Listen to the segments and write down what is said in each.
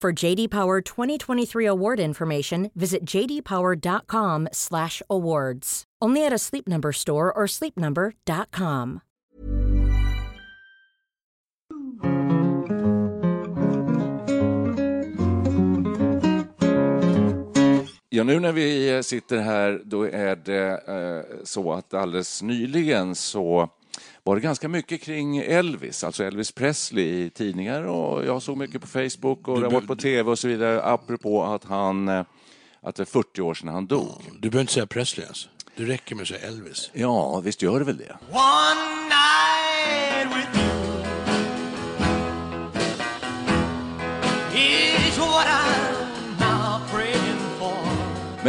For JD Power 2023 award information, visit jdpower.com/awards. Only at a Sleep Number store or sleepnumber.com. Ja, nu när vi eh, sitter här, då är det eh, så att alldeles nyligen så var det ganska mycket kring Elvis, alltså Elvis Presley i tidningar och jag såg mycket på Facebook och det varit på tv och så vidare apropå att han, eh, att det är 40 år sedan han dog. Du behöver inte säga Presley ens. Det räcker med att säga Elvis. Ja, visst gör det väl det. One night with you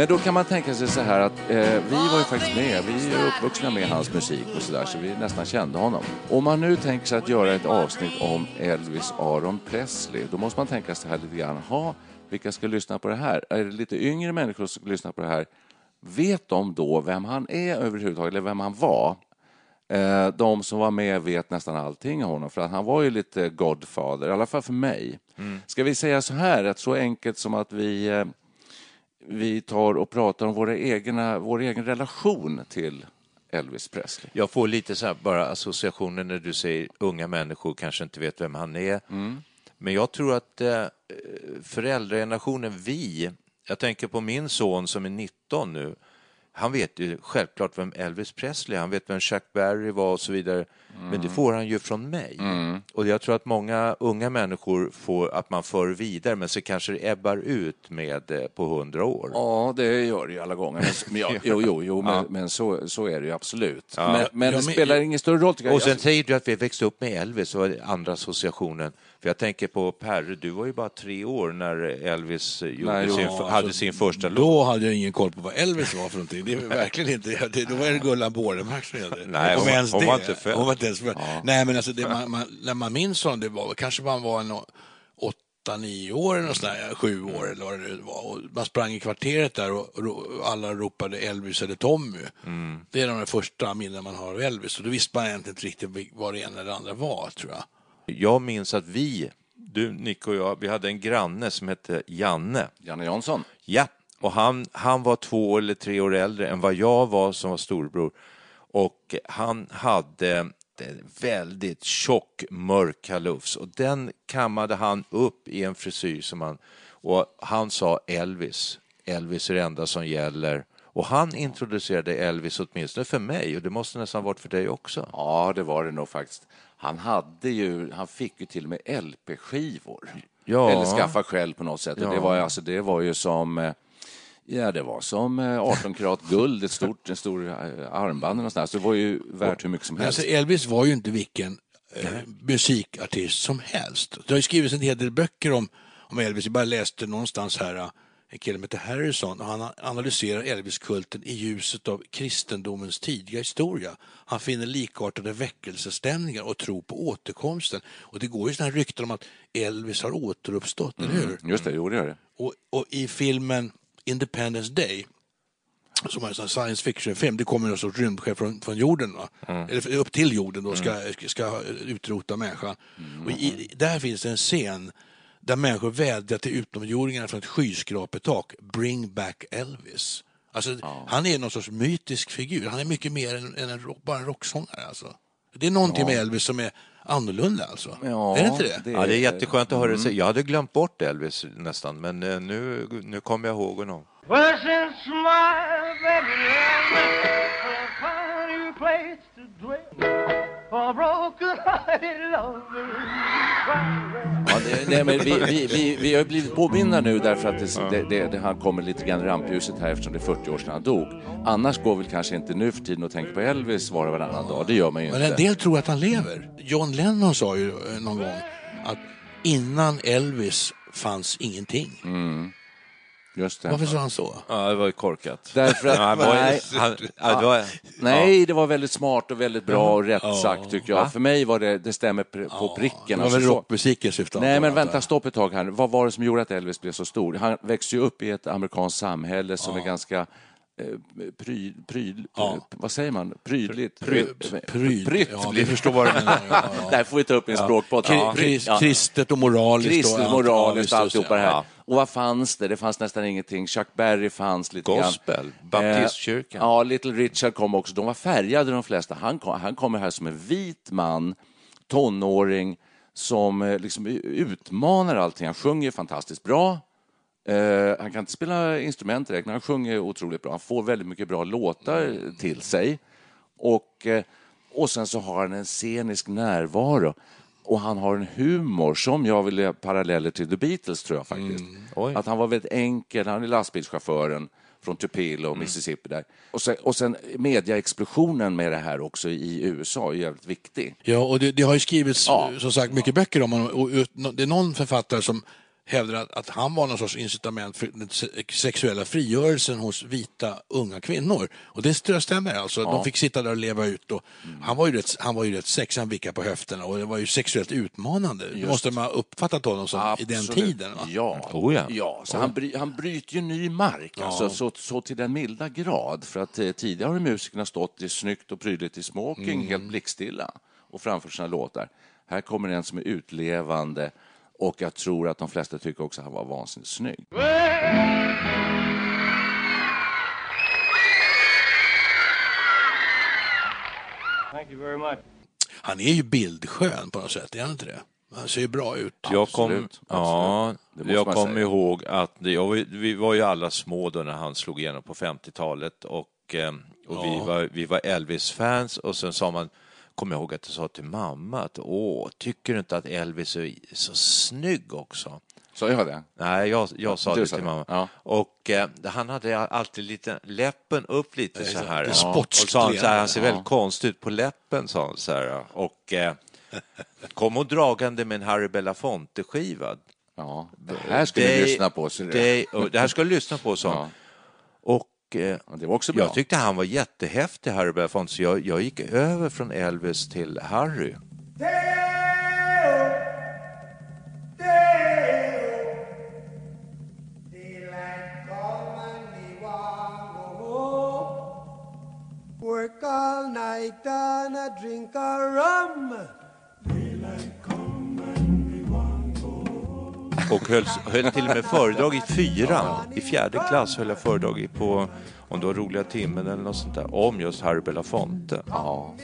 Men då kan man tänka sig så här att eh, vi var ju faktiskt med, vi är uppvuxna med hans musik och sådär så vi nästan kände honom. Om man nu tänker sig att göra ett avsnitt om Elvis Aron Presley, då måste man tänka sig här lite grann, ha, vilka ska lyssna på det här? Är det lite yngre människor som ska lyssna på det här? Vet de då vem han är överhuvudtaget, eller vem han var? Eh, de som var med vet nästan allting om honom, för att han var ju lite Godfather, i alla fall för mig. Ska vi säga så här, att så enkelt som att vi eh, vi tar och pratar om våra egna, vår egen relation till Elvis Presley. Jag får lite så här bara associationer när du säger unga människor kanske inte vet vem han är. Men jag tror att eh, föräldragenerationen, vi, jag tänker på min son som är 19 nu, han vet ju självklart vem Elvis Presley han vet vem Chuck Berry var och så vidare. Men det får han ju från mig. Och jag tror att många unga människor får att man för vidare, men så kanske det ebbar ut med eh, på hundra år. Ja, det gör det ju alla gånger. Men, ja, jo, jo, jo men, men så, så är det ju absolut. Men, men det Ja, spelar ingen större roll. Och sen säger du att vi växte upp med Elvis och andra associationen. För jag tänker på Perre, du var ju bara tre år när Elvis gjorde Nej, sin, ja, hade alltså, sin första låt. Då hade jag ingen koll på vad Elvis var för någonting. Det är verkligen inte. Det, då var det Gullan Bornemark som gällde. Nej, hon- ens hon var inte född. Hon var inte ens född. Nej, men alltså, det, man, man, när man minns honom, det var kanske man var en åtta, nio år eller något sånt där, sju år eller vad det nu var. Och man sprang i kvarteret där och, och alla ropade Elvis eller Tommy. Mm. Det är de första minnen man har av Elvis. Och då visste man egentligen inte riktigt vad det ena eller andra var, tror jag. Jag minns att vi, du Nick och jag, vi hade en granne som hette Janne. Janne Jansson. Ja, och han, han var två eller tre år äldre än vad jag var som var storbror. Och han hade en väldigt tjock mörk kalufs och den kammade han upp i en frisyr som han... Och han sa Elvis, Elvis är det enda som gäller. Och han introducerade Elvis åtminstone för mig och det måste nästan varit för dig också. Ja, det var det nog faktiskt. Han hade ju, han fick ju till och med LP-skivor. Ja. Eller skaffa själv på något sätt. Och Ja. det, var, alltså, det var ju som, eh, ja det var som eh, 18 karat guld, ett stort, en stor eh, armband någonstans. Det var ju värt hur mycket som Men helst. Alltså Elvis var ju inte vilken eh, musikartist som helst. Det har ju skrivits en hel del böcker om, om Elvis. Jag bara läste någonstans här eh, en kille som heter Harrison och han analyserar Elvis-kulten i ljuset av kristendomens tidiga historia. Han finner likartade väckelsestämningar och tro på återkomsten. Och det går ju sådana här rykten om att Elvis har återuppstått, eller hur? Just det, jo det gör det. Och, och i filmen Independence Day som är en science fiction-film, det kommer en sorts rymdskepp från, från jorden, va? eller upp till jorden då, ska, ska utrota människan. Och i, där finns det en scen där människor vädjar till utomjordingarna från ett skyskrapetak, bring back Elvis. Alltså, Han är någon sorts mytisk figur, han är mycket mer än, än en rock, bara en rocksångare. Alltså. Det är någonting med Elvis som är, annorlunda alltså. Ja, är det inte det? Ja, det är jätteskönt att höra Mm. det. Jag hade glömt bort Elvis nästan, men eh, nu, nu kommer jag ihåg honom. Well, since my baby left me, I'll find a new place to dwell. For. Ja, det, nej, men vi, vi, vi, vi har blivit påminna nu därför att det, det, det, det, han kommer lite grann i rampljuset här eftersom det är 40 år sedan han dog. Annars går vi kanske inte nu för tiden och tänker på Elvis var och varannan dag. Det gör man ju Men en inte. del tror att han lever. John Lennon sa ju eh, någon gång att innan Elvis fanns ingenting. Just det. Varför sa han så? Ja, det var ju korkat. Därför att, Ja, han var, nej, han, ja, det var, nej, det var väldigt smart och väldigt bra och rätt sagt tycker jag. För mig var det, det stämmer på pricken. Det var Alltså, väl så- rockmusiken syftade Nej, men vänta, stopp ett tag här. Vad var det som gjorde att Elvis blev så stor? Han växte ju upp i ett amerikanskt samhälle som är ganska eh, pry, pryd, Ja. eh, vad säger man? Prydligt? Prytt. Eh, Prydd. Prytt Ja, vi förstår vad du menar. Ja, ja. Det här får vi ta upp i en språkpodd. Kri- Ja. kris- Ja. Kristet och moraliskt. och Kristet, allt. moraliskt, Ja, alltihopa det här. Och vad fanns det? Det fanns nästan ingenting. Chuck Berry fanns lite Gospel, grann. baptistkyrkan. Eh, ja, Little Richard kom också. De var färgade de flesta. Han, kom, han kommer här som en vit man, tonåring, som eh, liksom utmanar allting. Han sjunger fantastiskt bra. Eh, han kan inte spela instrument direkt, men han sjunger otroligt bra. Han får väldigt mycket bra låtar till sig. Och, eh, och sen så har han en scenisk närvaro. Och han har en humor som jag vill göra paralleller till The Beatles, tror jag faktiskt. Oj. Att han var väldigt enkel. Han är lastbilschauffören från Tupelo och Mississippi där. Och sen, och sen mediaexplosionen med det här också i USA är jävligt viktig. Ja, och det, det har ju skrivits Ja. som sagt mycket böcker om honom. Och ut- det är någon författare som hävdar att, att han var någon sorts incitament för den se- sexuella frigörelsen hos vita unga kvinnor. Och det tror jag stämmer. Alltså, De fick sitta där och leva ut. Och han, var ju rätt, han var ju rätt sexig, han vickade på höfterna och det var ju sexuellt utmanande. Det måste man ha uppfattat honom som i den Absolut. tiden. Va? Ja, Oh ja. ja så Han, bry, han bryter ju ny mark, alltså, så, så till den milda grad. För att eh, tidigare har musikerna stått i snyggt och prydligt i smoking, Mm. helt blickstilla och framfört sina låtar. Här kommer en som är utlevande och jag tror att de flesta tycker också att han var vansinnigt snygg. Thank you very much. Han är ju bildskön på något sätt, är han inte det? Han ser ju bra ut. Jag kom, Absolut, ja, absolut. Jag kommer säga. ihåg att det, jag, vi var ju alla små då när han slog igenom på 50-talet och, eh, och vi var, vi var Elvis-fans och sen sa man, kommer jag ihåg att jag sa till mamma att åh, tycker du inte att Elvis är så snygg också? Så jag det? Nej, jag, jag sa du det sa till det. mamma. Ja. Och eh, han hade alltid lite, läppen upp lite så här. det Ja. Och sa han så här, han ser leende. väldigt konstig ut på läppen, sa han så här. Och eh, kom och dragande med en Harry Belafonte-skiva. Ja, det här ska vi lyssna på. Så det, det, och det här ska du lyssna på, sa ja, det var också bra. jag tyckte han var jättehäftig, Harry Belafonte, så jag, jag gick över från Elvis till Harry. Work all night and a drink a rum. Och höll, höll till och med föredrag i fyran. I fjärde klass höll jag föredrag i på, om det var roliga timmen eller något sånt där, om just Harry Belafonte. Ja.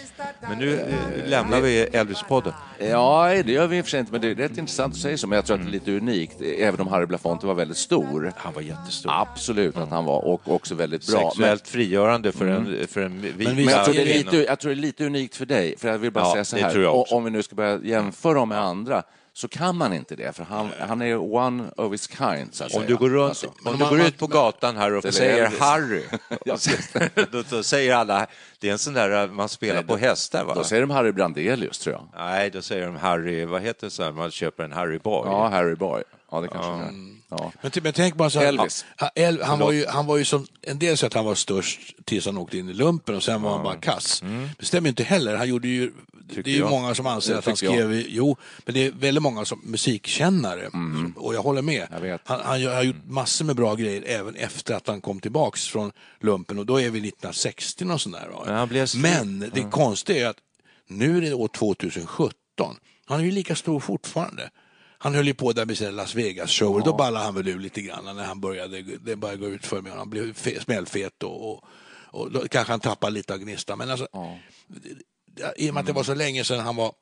Men nu eh, lämnar vi Elvis-podden. Ja, det gör vi i och för sig inte, men det är rätt intressant att säga så. Men jag tror att det är lite unikt, även om Harry Belafonte var väldigt stor. Han var jättestor. Absolut att han var, och också väldigt bra. Men, Sexuellt frigörande för en, för en vit Men men jag, tror det är lite, jag tror det är lite unikt för dig, för jag vill bara Ja, säga så här. Om vi nu ska börja jämföra dem med andra, så kan man inte det, för han, han är one of his kind, så att Om säga. du går, runt, Alltså. om du går ut på gatan här och säger Elvis. Harry, då, då säger alla, det är en sån där eh, man spelar på hästar va? Då säger de Harry Brandelius, tror jag. Nej, då säger de Harry, vad heter det så här, man köper en Harry Boy? Ja, Harry Boy. Ja, det kanske är. Ja. Men, men tänk bara så här, Elvis. Han, El, han, var ju, han var ju som, en del säger att han var störst tills han åkte in i lumpen och sen var han bara kass. Det stämmer inte heller. Han gjorde ju, det är ju jag. många som anser Det att han tycker jag. skrev, jo, men det är väldigt många som musikkännare som, och jag håller med. Jag. Han, han har gjort massor med bra grejer även efter att han kom tillbaks från lumpen och då är vi 1960 och sånt där. Men det konstiga är att nu är det år 2017. Han är ju lika stor fortfarande. Han höll ju på där med sina Las Vegas-shower. Då ballade han väl ur lite grann när han började, det började gå ut för mig. Han blev fe- smällfet och, och, och då kanske han tappade lite av gnistan. Men alltså, i och med att det var så länge sedan han var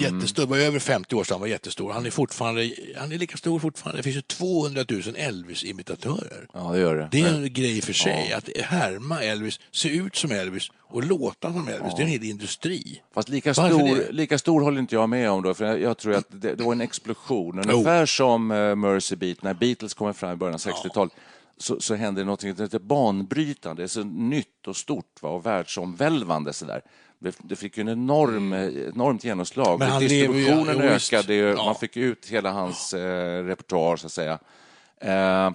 Jättestor, var över 50 år sedan, han var jättestor. Han är fortfarande, han är lika stor fortfarande. Det finns ju 200 000 Elvis-imitatörer. Ja, det gör det. Det är en grej för sig, att härma Elvis, se ut som Elvis och låta som Elvis. Det är en hel industri. Fast lika stor, lika stor håller inte jag med om då, för jag, tror att det, det var en explosion. Ungefär som uh, Mercy Beat, när Beatles kommer fram i början av 60-talet. Så, så hände det något som heter banbrytande, så nytt och stort va, och världsomvälvande. Sådär. Det, det fick ju en enorm, eh, enormt genomslag. Men ju- Distributionen visst. ökade, ju, Ja. man fick ut hela hans eh, repertoar, så att säga. Eh,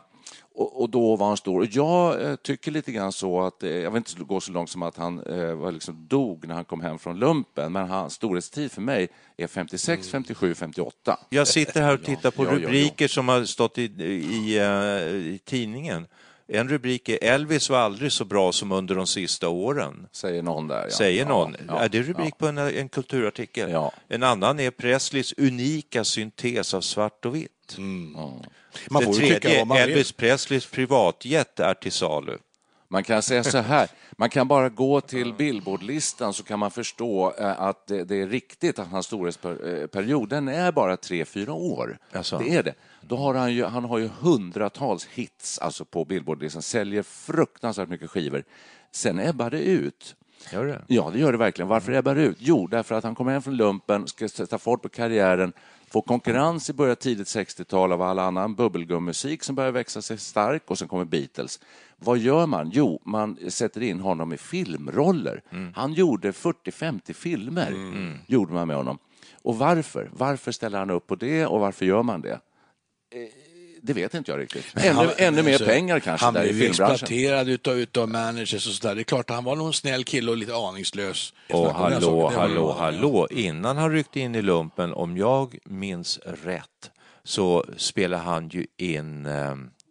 och, och då var han stor. Och jag eh, tycker lite grann så att, eh, jag vill inte gå så långt som att han eh, var liksom dog när han kom hem från lumpen, men hans storhetstid för mig är 56, 57, 58. Jag sitter här och tittar på ja. rubriker som har stått i, i, eh, i tidningen. En rubrik är Elvis var aldrig så bra som under de sista åren. Säger någon där. Ja. Säger någon. Ja, är det rubrik på en, en kulturartikel? Ja. En annan är Presleys unika syntes av svart och vitt. Man det tredje, vill. Elvis Presleys privatjet är till salu. Man kan säga så här, man kan bara gå till Billboardlistan så kan man förstå eh, att det, det är riktigt att hans storhetsperiod, den är bara tre, fyra år. Alltså. Det är det. Då har han, ju, han har ju hundratals hits alltså på Billboardlistan, säljer fruktansvärt mycket skivor. Sen ebbar det ut. Gör det? Ja, det gör det verkligen. Varför ebbar det ut? Jo, därför att han kommer hem från lumpen, ska sätta fart på karriären, får konkurrens i början tidigt 60-tal av all annan bubbelgummusik som börjar växa sig stark och sen kommer Beatles. Vad gör man? Jo, man sätter in honom i filmroller. Han gjorde 40-50 filmer, gjorde man med honom. Och varför? Varför ställer han upp på det och varför gör man det? Eh, Det vet inte jag riktigt. Ännu, Han- ännu mer alltså, pengar kanske Han där i exploaterad utav, utav managers och sådär. Det är klart, han var nog en snäll kille och lite aningslös. Och hallå, hallå, hallå. Innan han ryckte in i lumpen, om jag minns rätt, så spelade han ju in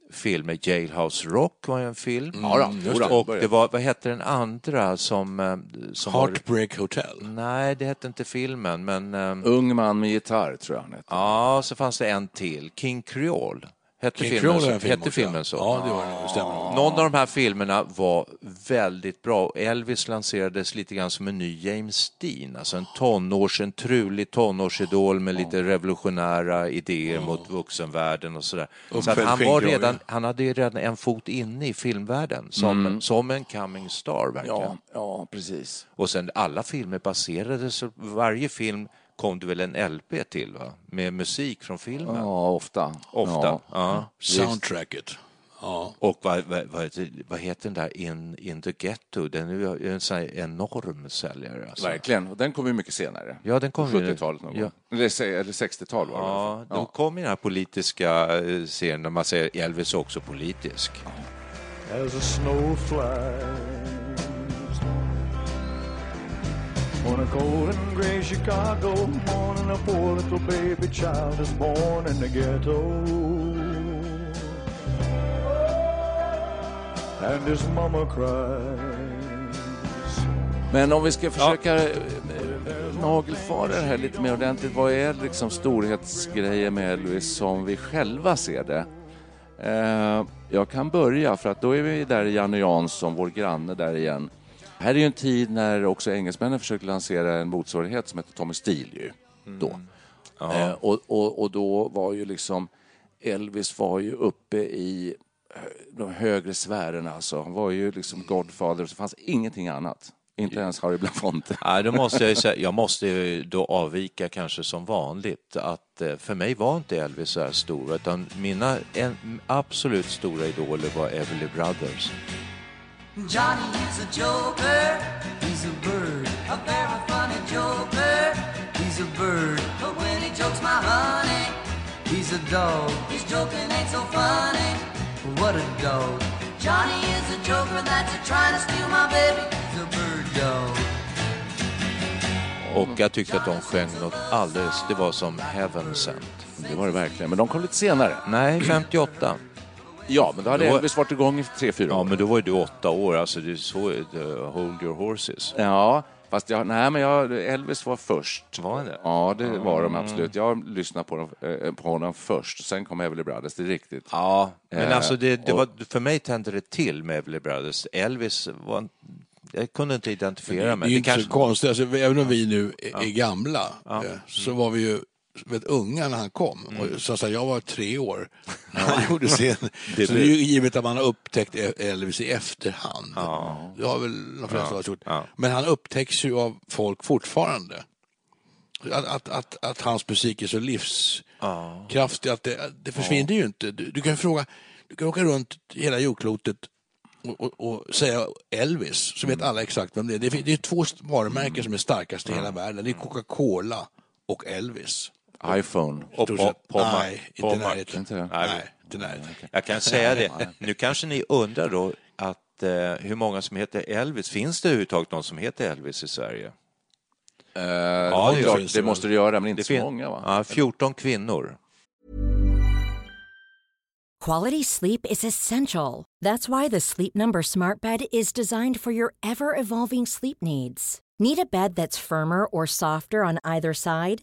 eh, filmer. Jailhouse Rock var ju en film. Ja, då, just det. och det var, vad hette den andra som... eh, som var, Heartbreak Hotel. nej, det hette inte filmen, men... eh, Ung man med gitarr, tror jag han heter. Ja, så fanns det en till. King Creole. Hette, King filmen, en film hette filmen så? Ja, det var det. Stämmer. Någon av de här filmerna var väldigt bra. Elvis lanserades lite grann som en ny James Dean, alltså en tonårs, en trulig tonårsidol med lite revolutionära idéer mot vuxenvärlden och sådär. Så att han, var redan, han hade ju redan en fot inne i filmvärlden som, som en coming star verkligen. Ja, ja, precis. Och sen alla filmer baserades, varje film kom det väl en LP till va? Med musik från filmen. Ja, ofta. Ofta. Ja. Ja. Soundtracket. Ja. Och vad, vad, vad, heter- vad heter den där In, in the Ghetto? Den är ju en sån här enorm säljare. Alltså. Verkligen, och den kom ju mycket senare. Ja, den kom ju- 70-talet någon ja. gång. Eller, eller 60-tal var det. Ja, då kom ju den här politiska eh, serien där man säger Elvis är också politisk. as a snow On a cold and gray Chicago morning, a poor little baby child is born in the ghetto. And his mama cries. Men om vi ska försöka eh, nagelfara det här lite mer ordentligt. Vad är liksom storhetsgrejer med Elvis som vi själva ser det? Eh, jag kan börja, för att då är vi där i Janne Jansson, vår granne där igen. Här är ju en tid när också engelsmännen försökte lansera en motsvarighet som heter Tommy Steele ju, då. Eh, och, och, och då var ju liksom Elvis var ju uppe i de högre sfärerna alltså. Han var ju liksom Godfather, så fanns ingenting annat. Inte ens Harry Belafonte. Nej, då måste jag, ju säga, jag måste ju då avvika kanske som vanligt att eh, för mig var inte Elvis så här stor utan mina en, absolut stora idoler var Everly Brothers. Johnny is a joker, he's a bird, a very funny joker. He's a bird, but when he jokes my honey, he's a dog. His joking ain't so funny, what a dog. Johnny is a joker that's a trying to steal my baby. He's a bird dog. Och jag tyckte att de sjöng något alldeles, det var som Heaven Sent. Det var det verkligen, men de kom lite senare. Nej, 58. Ja, men då hade Då- Elvis varit igång i tre, fyra Ja, år. men då var ju du åtta år, alltså det är så, uh, hold your horses. Ja, fast jag, nej, men jag, Elvis var först. Var det? Ja, det var de absolut. Jag lyssnade på, dem, eh, på honom först, sen kom Everly Brothers, det är riktigt. Ja, men Eh, alltså det, det och- var, för mig tände det till med Everly Brothers. Elvis var, jag kunde inte identifiera Det är mig. ju Det inte kanske- så konstigt, alltså, även om vi nu är, är gamla eh, så var vi ju väldigt unga när han kom. Och, så att säga, jag var tre år när han gjorde sin. så det är ju givet att man har upptäckt Elvis i efterhand. Det har väl de flesta oss gjort. Ja. Men han upptäcks ju av folk fortfarande. Att, att, att, att hans musik är så livskraftig, att det, det försvinner ju inte. Du, du kan fråga, du kan åka runt hela jordklotet och, och, och säga Elvis, så vet alla exakt vem det är. Det, fin- det är två varumärken som är starkast i hela världen. Det är Coca-Cola och Elvis. iPhone. Och på, sett. på, Nej, inte på i närheten. Inte det? Nej, Nej, inte i närheten. Jag kan säga det. Nu kanske ni undrar då att eh, hur många som heter Elvis. Finns det överhuvudtaget någon som heter Elvis i Sverige? Eh, Ja, det, det klart, finns det det måste du göra, men inte Det så fin- många va? Ja, 14 kvinnor. Quality sleep is essential. That's why the Sleep Number Smart Bed is designed for your ever evolving sleep needs. Need a bed that's firmer or softer on either side?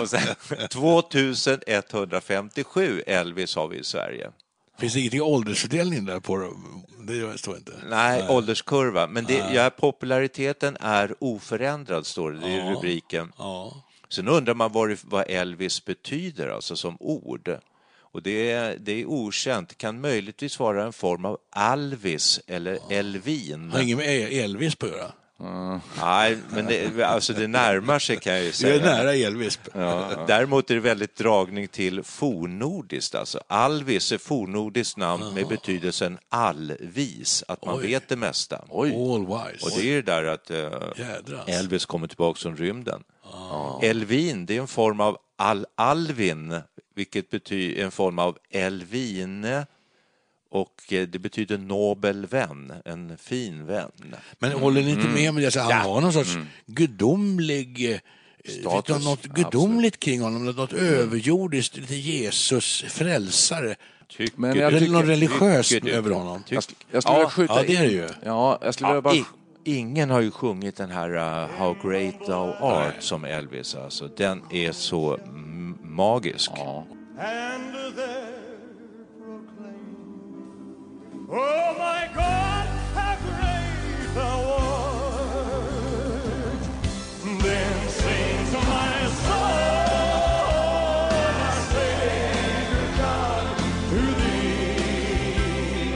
Och sen 2157 Elvis har vi i Sverige. Finns det ingenting åldersfördelning där på? Det står inte. Nej, ålderskurva. Men det, ja, populariteten är oförändrad, står det är Ja. rubriken. Ja. Sen undrar man vad, vad Elvis betyder, alltså som ord. Och det är, det är okänt. Det kan möjligtvis vara en form av Alvis eller Elvin. Har inget med Elvis på att göra. Nej, men det, alltså det närmar sig kan jag ju Det säga. är nära Elvis. Ja. Däremot är det väldigt dragning till fornnordiskt. Alltså Alvis är fornnordiskt namn med betydelsen allvis, att man Oj. vet det mesta. All wise. Och det är ju där att Jädrar. Elvis kommer tillbaka från rymden. Elvin, det är en form av al-alvin, vilket betyder en form av elvine och eh, det betyder nobel vän, en fin vän. Men håller ni inte med om det? Så han Ja. har någon sorts gudomlig... eh, Status, något gudomligt kring honom? Något överjordiskt, lite Jesus, frälsare? Men Tycker jag Är det tycker- något religiöst över honom? Jag, jag skulle vilja skjuta ja, det är det ju. Ja, jag skulle Ja, bara... i, ingen har ju sjungit den här uh, How Great Thou Art som Elvis. Alltså. Den är så mm, magisk. Ja. Oh my God, how great thou art! Then sings my soul, my Savior God, to thee.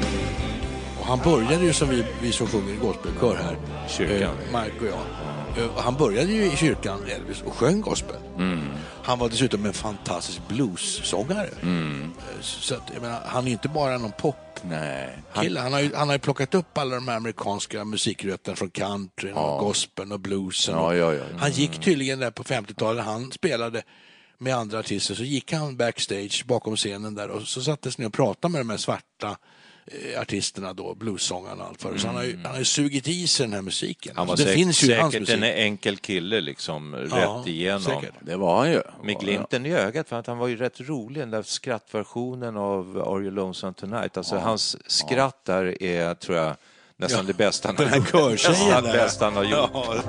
Och han började ju som vi, vi som sjunger i gospelkör här, Kyrkan. eh, Mark och jag. Eh, Han började ju i kyrkan, Elvis, och sjöng gospel. Han var dessutom en fantastisk bluessångare. Eh, Så att, jag menar, han är inte bara någon pop Nej. Kille, han, har ju, han har ju plockat upp alla de här amerikanska musikrötterna från country, och gospeln och bluesen. Ja, ja, ja. Han gick tydligen där på 50-talet, han spelade med andra artister, så gick han backstage bakom scenen där och så sattes ni och pratade med de här svarta artisterna då, bluessångarna och allt vad. Så han har, ju, han har ju sugit i sig den här musiken. Han var Alltså, det finns ju säkert en enkel kille, liksom, Ja, rätt igenom. säkert. Det var han ju. Med glimten i ögat, för att han var ju rätt rolig, den där skrattversionen av Are You Lonesome Tonight. Alltså, Hans skratt där är, tror jag, nästan Ja, det bästa han den har här gjort. körtjejen Nästan där. det bästa han har gjort. Ja.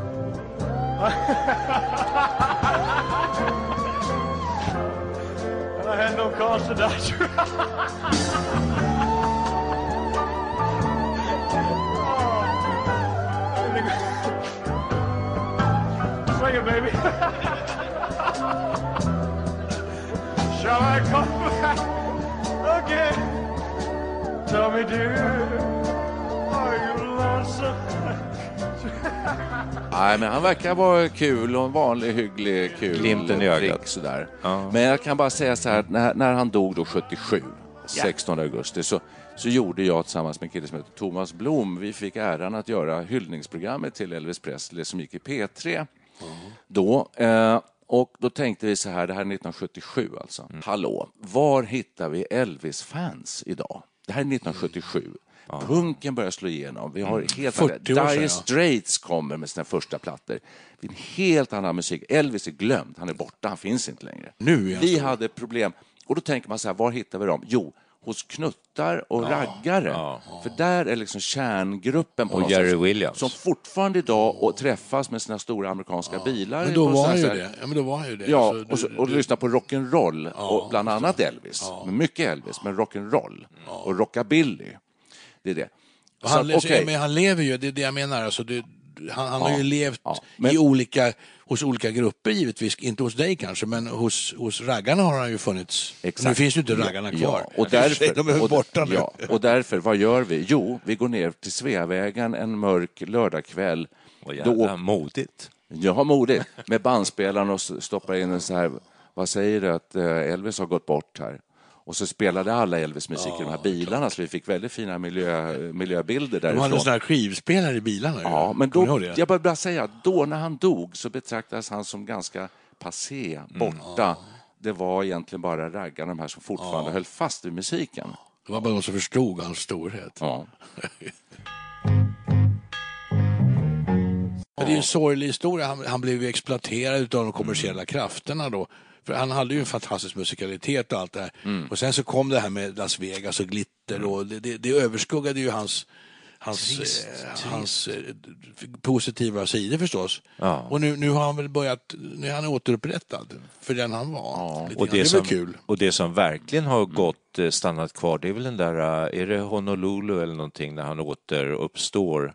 It, baby. Shall I come back again? Tell me, dear, are you lonesome? Nej, men han verkar vara kul och en vanlig, hygglig, kul Glimten i ögat. sådär. Ja. Men jag kan bara säga så här, när, när han dog då 77, 16 augusti, så, så gjorde jag tillsammans med en kille som heter Thomas Blom, vi fick äran att göra hyllningsprogrammet till Elvis Presley som gick i P3 då. Eh, och då tänkte vi så här, det här är 1977 alltså. Hallå, var hittar vi Elvis-fans idag? Det här är 1977. Punken börjar slå igenom. Vi har helt 40 år sedan, Dire ja. Straits kommer med sina första plattor. Det är en helt annan musik. Elvis är glömd, han är borta, han finns inte längre. Nu Vi hade problem. Och då tänker man så här, var hittar vi dem? Jo, hos knuttar och raggare. För där är liksom kärngruppen på Och något Jerry sätt, Williams. Som fortfarande idag och träffas med sina stora amerikanska bilar. Men då på var han ju här- det. Ja, men då var han ju det. Ja, Alltså, och, så, du- och du- lyssna på rock'n'roll, och bland annat Elvis. Men Mycket Elvis, men rock'n'roll och rockabilly. Det är det. Och Så han, att, okej. men han lever ju, det är det jag menar. Alltså, det, han, han har Ja, ju levt ja, men- i olika, hos olika grupper givetvis, inte hos dig kanske, men hos, hos raggarna har han ju funnits. Exakt. Nu finns ju inte raggarna kvar. Ja, och därför, De är och, borta nu. ja, och därför, vad gör vi? Jo, vi går ner till Sveavägen en mörk lördagkväll. Vad jävla modigt. Ja, modigt. Med bandspelaren och stoppar in en så här, vad säger du att eh, Elvis har gått bort här? Och så spelade alla Elvis-musik i de här bilarna så vi fick väldigt fina miljö, miljöbilder De hade därifrån. sån här skivspelare i bilarna. Ja, men då, jag bara, säga, då när han dog så betraktades han som ganska passé, borta. Det var egentligen bara raggarna, de här som fortfarande höll fast vid musiken. Det var bara de som förstod hans storhet. Ja. Det är en sorglig historia. Han, han blev exploaterad av de kommersiella krafterna då. För han hade ju en fantastisk musikalitet och allt det här. Mm. Och sen så kom det här med Las Vegas och glitter och det, det, det överskuggade ju hans Hans, eh, hans eh, positiva sidor förstås. Ja. Och nu, nu har han väl börjat, nu är han återupprättad för den han var. Lite Och det, det är som, kul. och det som verkligen har gått, eh, stannat kvar, det är väl den där, är det Honolulu eller någonting, när han återuppstår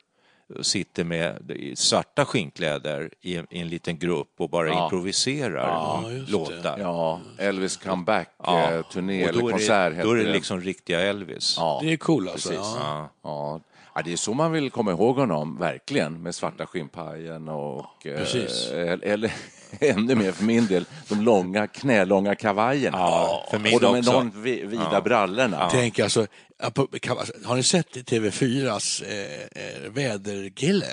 sitter med svarta skinnkläder i en, i en liten grupp och bara Ja. improviserar Ja, låtar. Ja, Elvis comeback-turné Och eller då är konsert det, då är det liksom riktiga Elvis. Ja, Det är cool alltså. precis. Ja. Ja. Ja. det är så man vill komma ihåg honom, verkligen, med svarta skinnpajen och... eh, Precis. eller ännu mer för min del, de långa, knälånga kavajerna. Ja, för min och de också. enormt vi- vida Ja. brallorna. Tänk alltså, man- har ni sett TV4s eh, eh, väderkille?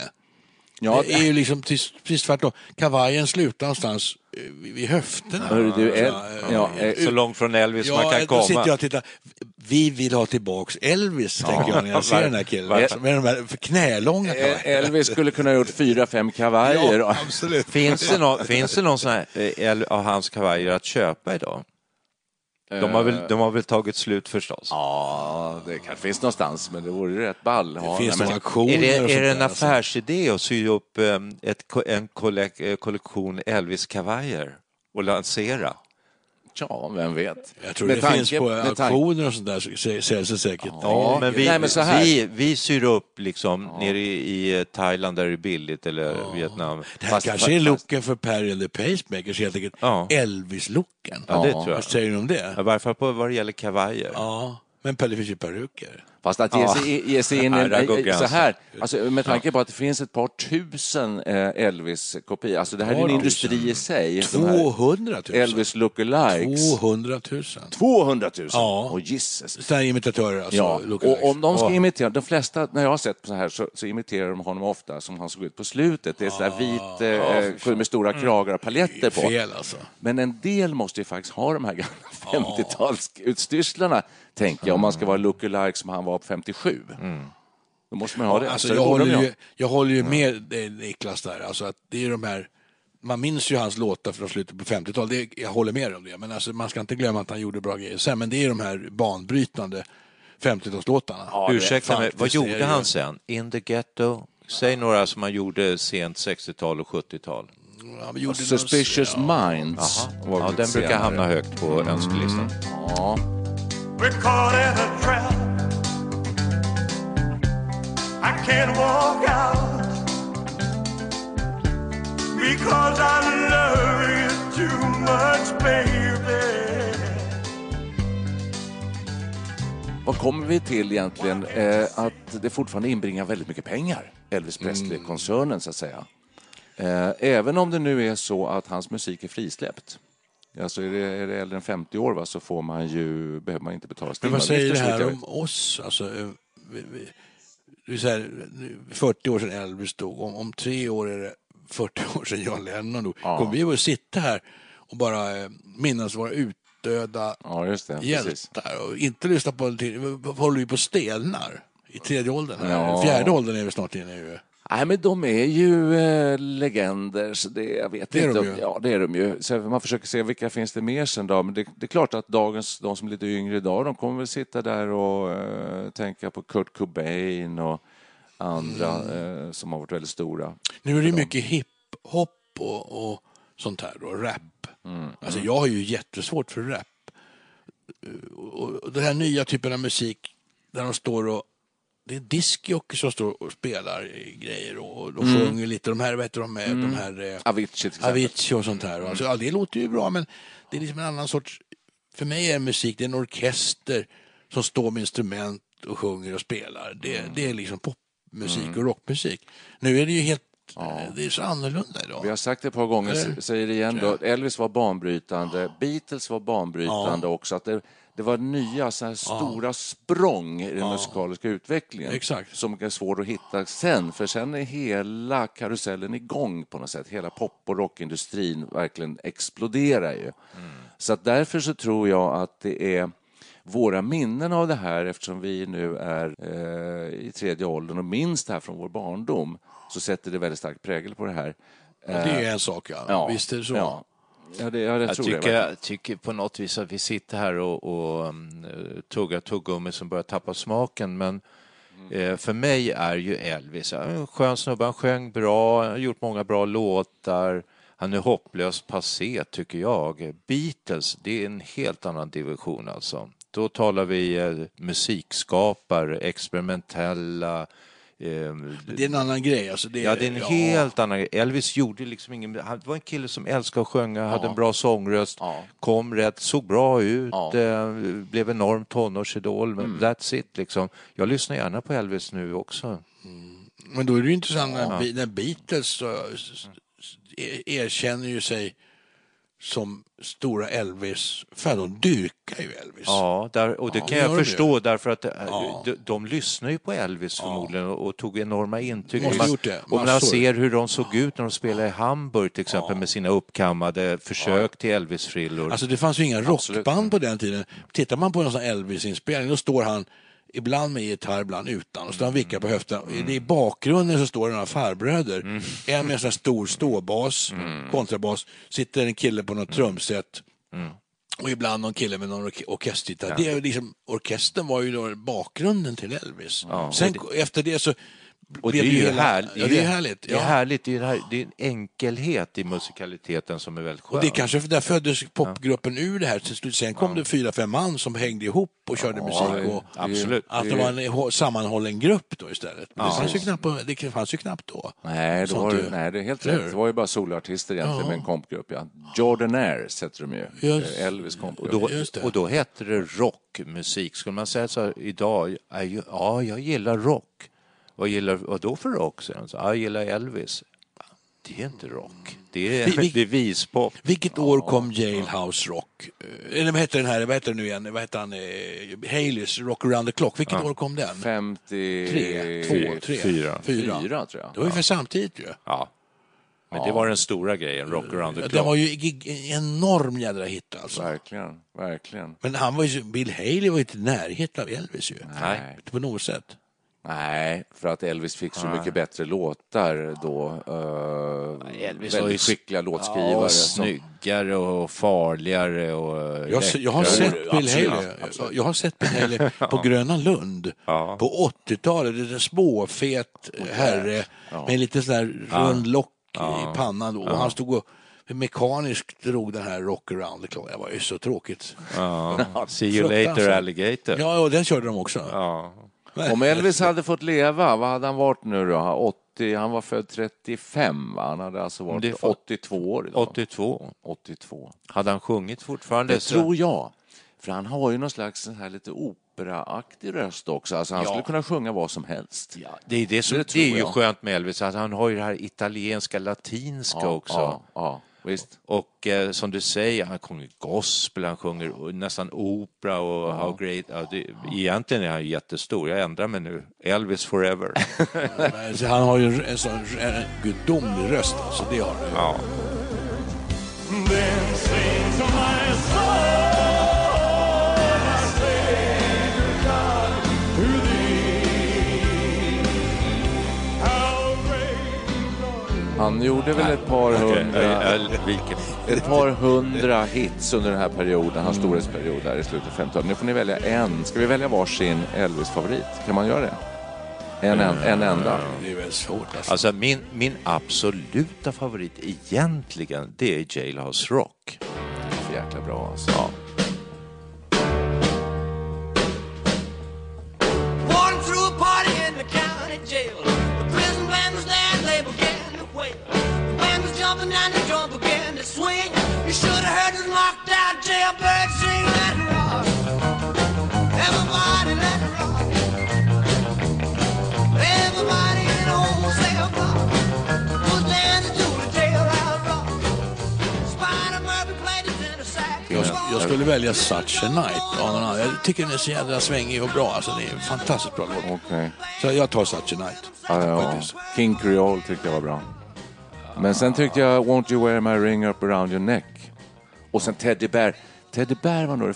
Ja, det är ju liksom precis, precis tvärtom. Kavajen slutar någonstans eh, vid vid höfterna. Hörru du, El- eh, ja, eh, Så långt från Elvis man Ja, kan då komma. sitter jag och tittar. Vi vill ha tillbaks Elvis, tänker jag när jag ser den här killen. Varför? Med de här knälånga Eh, kavajerna. Elvis skulle kunna ha gjort fyra, fem kavajer. Ja, absolut. Finns det någon, finns det någon sån här el- av hans kavajer att köpa idag? De har, väl, de har väl tagit slut förstås? Ja, det kanske finns någonstans, men det vore rätt ball. Det Ja, finns nej, några men- Är det, är det en alltså. affärsidé att sy upp eh, ett, en eh, kollektion Elvis-kavajer och lansera? Ja, vem vet. Jag tror Med det tanke- finns på auktioner och sånt där, så säljs det säkert. Ja, men vi, nej, men så här. vi, vi syr upp liksom nere i, i Thailand där det är billigt eller Vietnam. Det här kanske är looken för Perry and the Pacemakers, helt enkelt. Ja. Elvis-looken. Ja, det tror jag. Vad säger du om det? I varje fall på vad det gäller kavajer. Ja, men Pelle finns ju peruker. Fast att ge Ja. sig, ge sig in i så här, alltså, med tanke på att det finns ett par tusen eh, Elvis-kopior, alltså det här är en industri i sig. de här 200 000. Elvis lookalikes. 200 000. 200 000? Ja. Åh Jesus. Sådana imitatörer alltså. Ja, och om de ska Ja. imitera, de flesta, när jag har sett så här så, så imiterar de honom ofta som han såg ut på slutet. Det är sådär vit eh, med stora kragar och paletter på. Fel alltså. Men en del måste ju faktiskt ha de här gamla 50-talsutstyrslarna, tänker jag, om man ska vara lookalike som han var var 57. Då måste man ha det. Alltså, jag, håller ju jag håller ju med eh, Niklas där. Alltså att det är de här, man minns ju hans låtar från slutet på 50-talet. Det- Jag håller med om det. Men alltså, man ska inte glömma att han gjorde bra grejer sen. Men det är de här banbrytande 50-talslåtarna. Ursäkta mig, vad gjorde han sen? In the ghetto? Säg några som han gjorde sent 60-tal och 70-tal. Ja, Suspicious Minds. var Ja, den brukar senare. hamna högt på önskelistan. Ja. I can't walk out because I love you too much, baby. Vad kommer vi till egentligen? Eh, att det fortfarande inbringar väldigt mycket pengar, Elvis Presley-koncernen så att säga. Eh, även om det nu är så att hans musik är frisläppt. Alltså är det, är det äldre än 50 år va, så får man ju, behöver man inte betala Men vad STIM-avgifter, säger det här om oss? Alltså, eh, vi, vi, så här, nu, 40 år sedan Elvis dog. Om, om tre år är det 40 år sedan John Lennon dog. Ja. Kommer vi att sitta här och bara eh, minnas våra utdöda Ja, det. Precis. hjältar och inte lyssna på till, håller vi på stelnar i tredje åldern. Ja. Fjärde åldern är vi snart inne i. ju. Nej, men de är ju eh, legender, så det, jag vet Det är inte. de ju. Ja, det är de ju. Så man försöker se vilka finns det mer sen då. Men det, det är klart att dagens, de som är lite yngre idag, de kommer väl sitta där och eh, tänka på Kurt Cobain och andra eh, som har varit väldigt stora. Nu är det mycket hiphop och, och sånt här då, rap. Mm. Alltså jag har ju jättesvårt för rap. Och, och den här nya typen av musik där de står och det är diskjockey som står och spelar grejer och de Mm. sjunger lite. De här, vet du, de, här, de här eh, Avicii till. Avicii och sånt här. Alltså, ja, det låter ju bra men det är liksom en annan sorts... För mig är musik, det är en orkester som står med instrument och sjunger och spelar. Det, Mm. det är liksom popmusik och rockmusik. Nu är det ju helt... Det är så annorlunda idag. Vi har sagt det ett par gånger, säger det igen då. Elvis var banbrytande, Beatles var banbrytande också. Att det, det var nya så här stora språng i den musikaliska utvecklingen. Exakt. Som är svår att hitta sen, för sen är hela karusellen igång på något sätt. Hela pop och rockindustrin verkligen exploderar ju. Så att därför så tror jag att det är våra minnen av det här, eftersom vi nu är eh, i tredje åldern och minns det här från vår barndom, så sätter det väldigt stark prägel på det här. Ja, det är en sak, ja. Visst är det så. Ja, ja, det, ja jag, Jag tycker, jag tycker på något vis att vi sitter här och, och um, tuggar tuggummi som börjar tappa smaken. Men eh, för mig är ju Elvis en skön snubbe. Han sjöng bra, har gjort många bra låtar. Han är hopplöst passé, tycker jag. Beatles, det är en helt annan division alltså. Då talar vi eh, musikskapare, experimentella. Eh, Det är en annan grej. Alltså det, Ja, det är en helt annan grej. Elvis gjorde liksom ingen... Han var en kille som älskade att sjunga, hade en bra sångröst, Ja. kom rätt, såg bra ut, Ja. eh, blev enorm tonårsidol. Men that's it liksom. Jag lyssnar gärna på Elvis nu också. Men då är det ju intressant när, när Beatles så, erkänner ju sig som stora Elvis, för de dyrkar ju Elvis. Ja, där, och det Ja, kan jag förstå därför att eh, Ja. de, de lyssnar ju på Elvis förmodligen och, och tog enorma intryck. Man, det, och man ser hur de såg ut när de spelade i Hamburg till exempel med sina uppkammade försök till Elvis-frillor. Alltså det fanns ju inga rockband på den tiden. Tittar man på en sån Elvis-inspelning, då står han ibland med gitarr, ibland utan. Och står han vickar på höften. Mm. I bakgrunden så står det några farbröder. En med en sån här stor ståbas, Mm. kontrabas. Sitter en kille på något trumset. Och ibland någon kille med någon orke- orkestergitarr. Det är liksom, orkestern var ju då bakgrunden till Elvis. Sen efter det så Och det är ju härligt. Ja, det är härligt. Det är ja. härligt. Det är, här, det är en enkelhet i musikaliteten som är väldigt skön. Och det är kanske för där föddes popgruppen ur det här till slut. Sen kom det fyra, fem man som hängde ihop och körde musik. Och, absolut. Att Det- var en sammanhållen grupp då istället. Ja. det, fanns ju knappt, det fanns ju knappt då. Nej, Sånt var, ju. nej, det är helt rätt. Det var ju bara solartister egentligen Ja. med en kompgrupp. Ja. Jordanaires heter de ju. Just. Eh, Elvis Och kompgrupp. då, och då hette det rockmusik. Skulle man säga så här, idag, ja, jag gillar rock. Vad gillar vad då för rock? säger han. Så, "Ja, Jag gillar Elvis. Det är inte rock. Det är Vi- vi- bevispop. Vilket år kom Jailhouse Rock? Eh, Eller vad heter den här, vad heter den nu igen, vad heter han, eh, Haleys Rock around the clock. Vilket år kom den? 50... Tre, två, tre, fyra. fyra. Fyra, tror jag. Det var ungefär samtidigt ju. Ja. Men det var den stora grejen, Rock around the Ja, clock. Den var ju en enorm jädra hit alltså. Verkligen, verkligen. Men han var ju, Bill Haley var ju inte i närheten av Elvis ju. Nej. Inte på något sätt. Nej, för att Elvis fick så mycket bättre låtar då. Uh, Elvis väldigt var ju skickliga låtskrivare. Ja, som- snyggare och farligare och Jag, jag har sett Bill Haley, jag, har sett Bill Haley på Gröna Lund på 80-talet. Det är en småfet herre med en liten sån där Ja. rund lock Ja. i pannan. Då. Ja. Och han stod och mekaniskt drog den här Rock around the clock. Det var ju så tråkigt. Ja. See you later alligator. Ja, och den körde de också. Ja. Om Elvis hade fått leva, vad hade han varit nu då? 80, han var född 35 va? Han hade alltså varit fa- 82 år idag. 82. 82. Hade han sjungit fortfarande? Det så- tror jag. För han har ju någon slags här lite operaaktig röst också. Alltså han Ja. skulle kunna sjunga vad som helst. Det är, det som, Det det är ju skönt med Elvis, att han har ju det här italienska, latinska Ja, också. ja, ja, visst. Och eh, som du säger, han sjunger gospel, han sjunger nästan opera och how great... Ja, det, egentligen är han ju jättestor, jag ändrar mig nu. Elvis forever. Så han har ju en sån en gudomlig röst. Alltså, det har han. Ja. Han gjorde väl ett par hundra, ett par hundra hits under den här perioden, hans storhetsperiod där i slutet av 50-talet. Nu får ni välja en. Ska vi välja varsin Elvis-favorit? Kan man göra det? En, en, en enda? Det är väl svårt alltså. Alltså min, min absoluta favorit egentligen, det är Jailhouse Rock. För jäkla bra alltså. Ja. Jumping and the drum began to swing. You should have heard this knocked out jailbird sing. Let it rock. Everybody let it rock. Everybody in the whole cell block was dancing to the jailhouse rock. Spider Murphy played the tenor sax. Jag, jag skulle välja Such a Night. Jag tycker den är så jädra svängig och bra. Alltså, det är en fantastiskt bra låt. Okej. Så jag tar Such a Night. Ja, ja. King Creole tyckte jag var bra. Men sen tyckte jag Won't You Wear My Ring Up Around Your Neck. Och sen Teddy Bear. Teddy Bear var nog det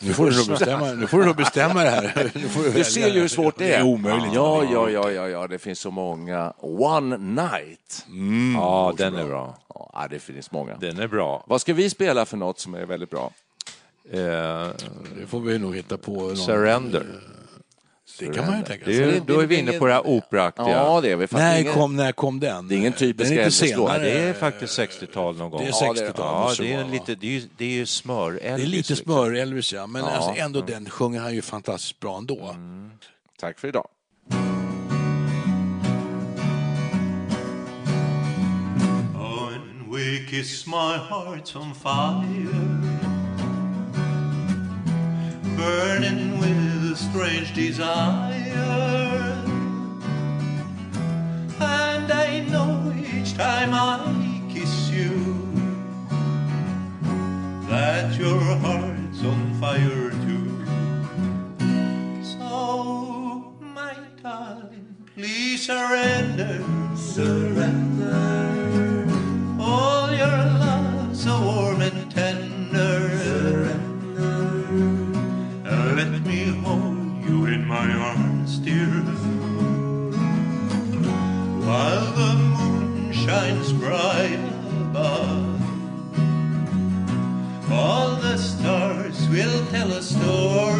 Nu får du bestämma, nu får du nog bestämma det här. Du välja. ser ju hur svårt det är. Det är omöjligt. Ja, ja, ja, ja, ja, det finns så många. One Night. Ja, den är bra. Ja, det finns många. Den är bra. Vad ska vi spela för något som är väldigt bra? Eh, Det får vi nog hitta på. Någon. Surrender. Det kan man ju tänka sig. är, då är vi inne på det här operaaktiga. Ja, det är vi. När ingen- kom, när kom den? Det är ingen typisk senare. det är faktiskt 60-tal någon gång. Det är Ja, det är det. 60-tal. Ja, det är, lite, det är det är ju smör Det är lite smör-Elvis ja, men Ja. alltså ändå den sjunger han ju fantastiskt bra ändå. Tack för idag. When we kiss, my heart's on fire, burning with a strange desire. And I know each time I kiss you that your heart's on fire too. So, my darling, please surrender. Surrender. All your love so warm you in my arms, dear. While the moon shines bright above. All the stars will tell a story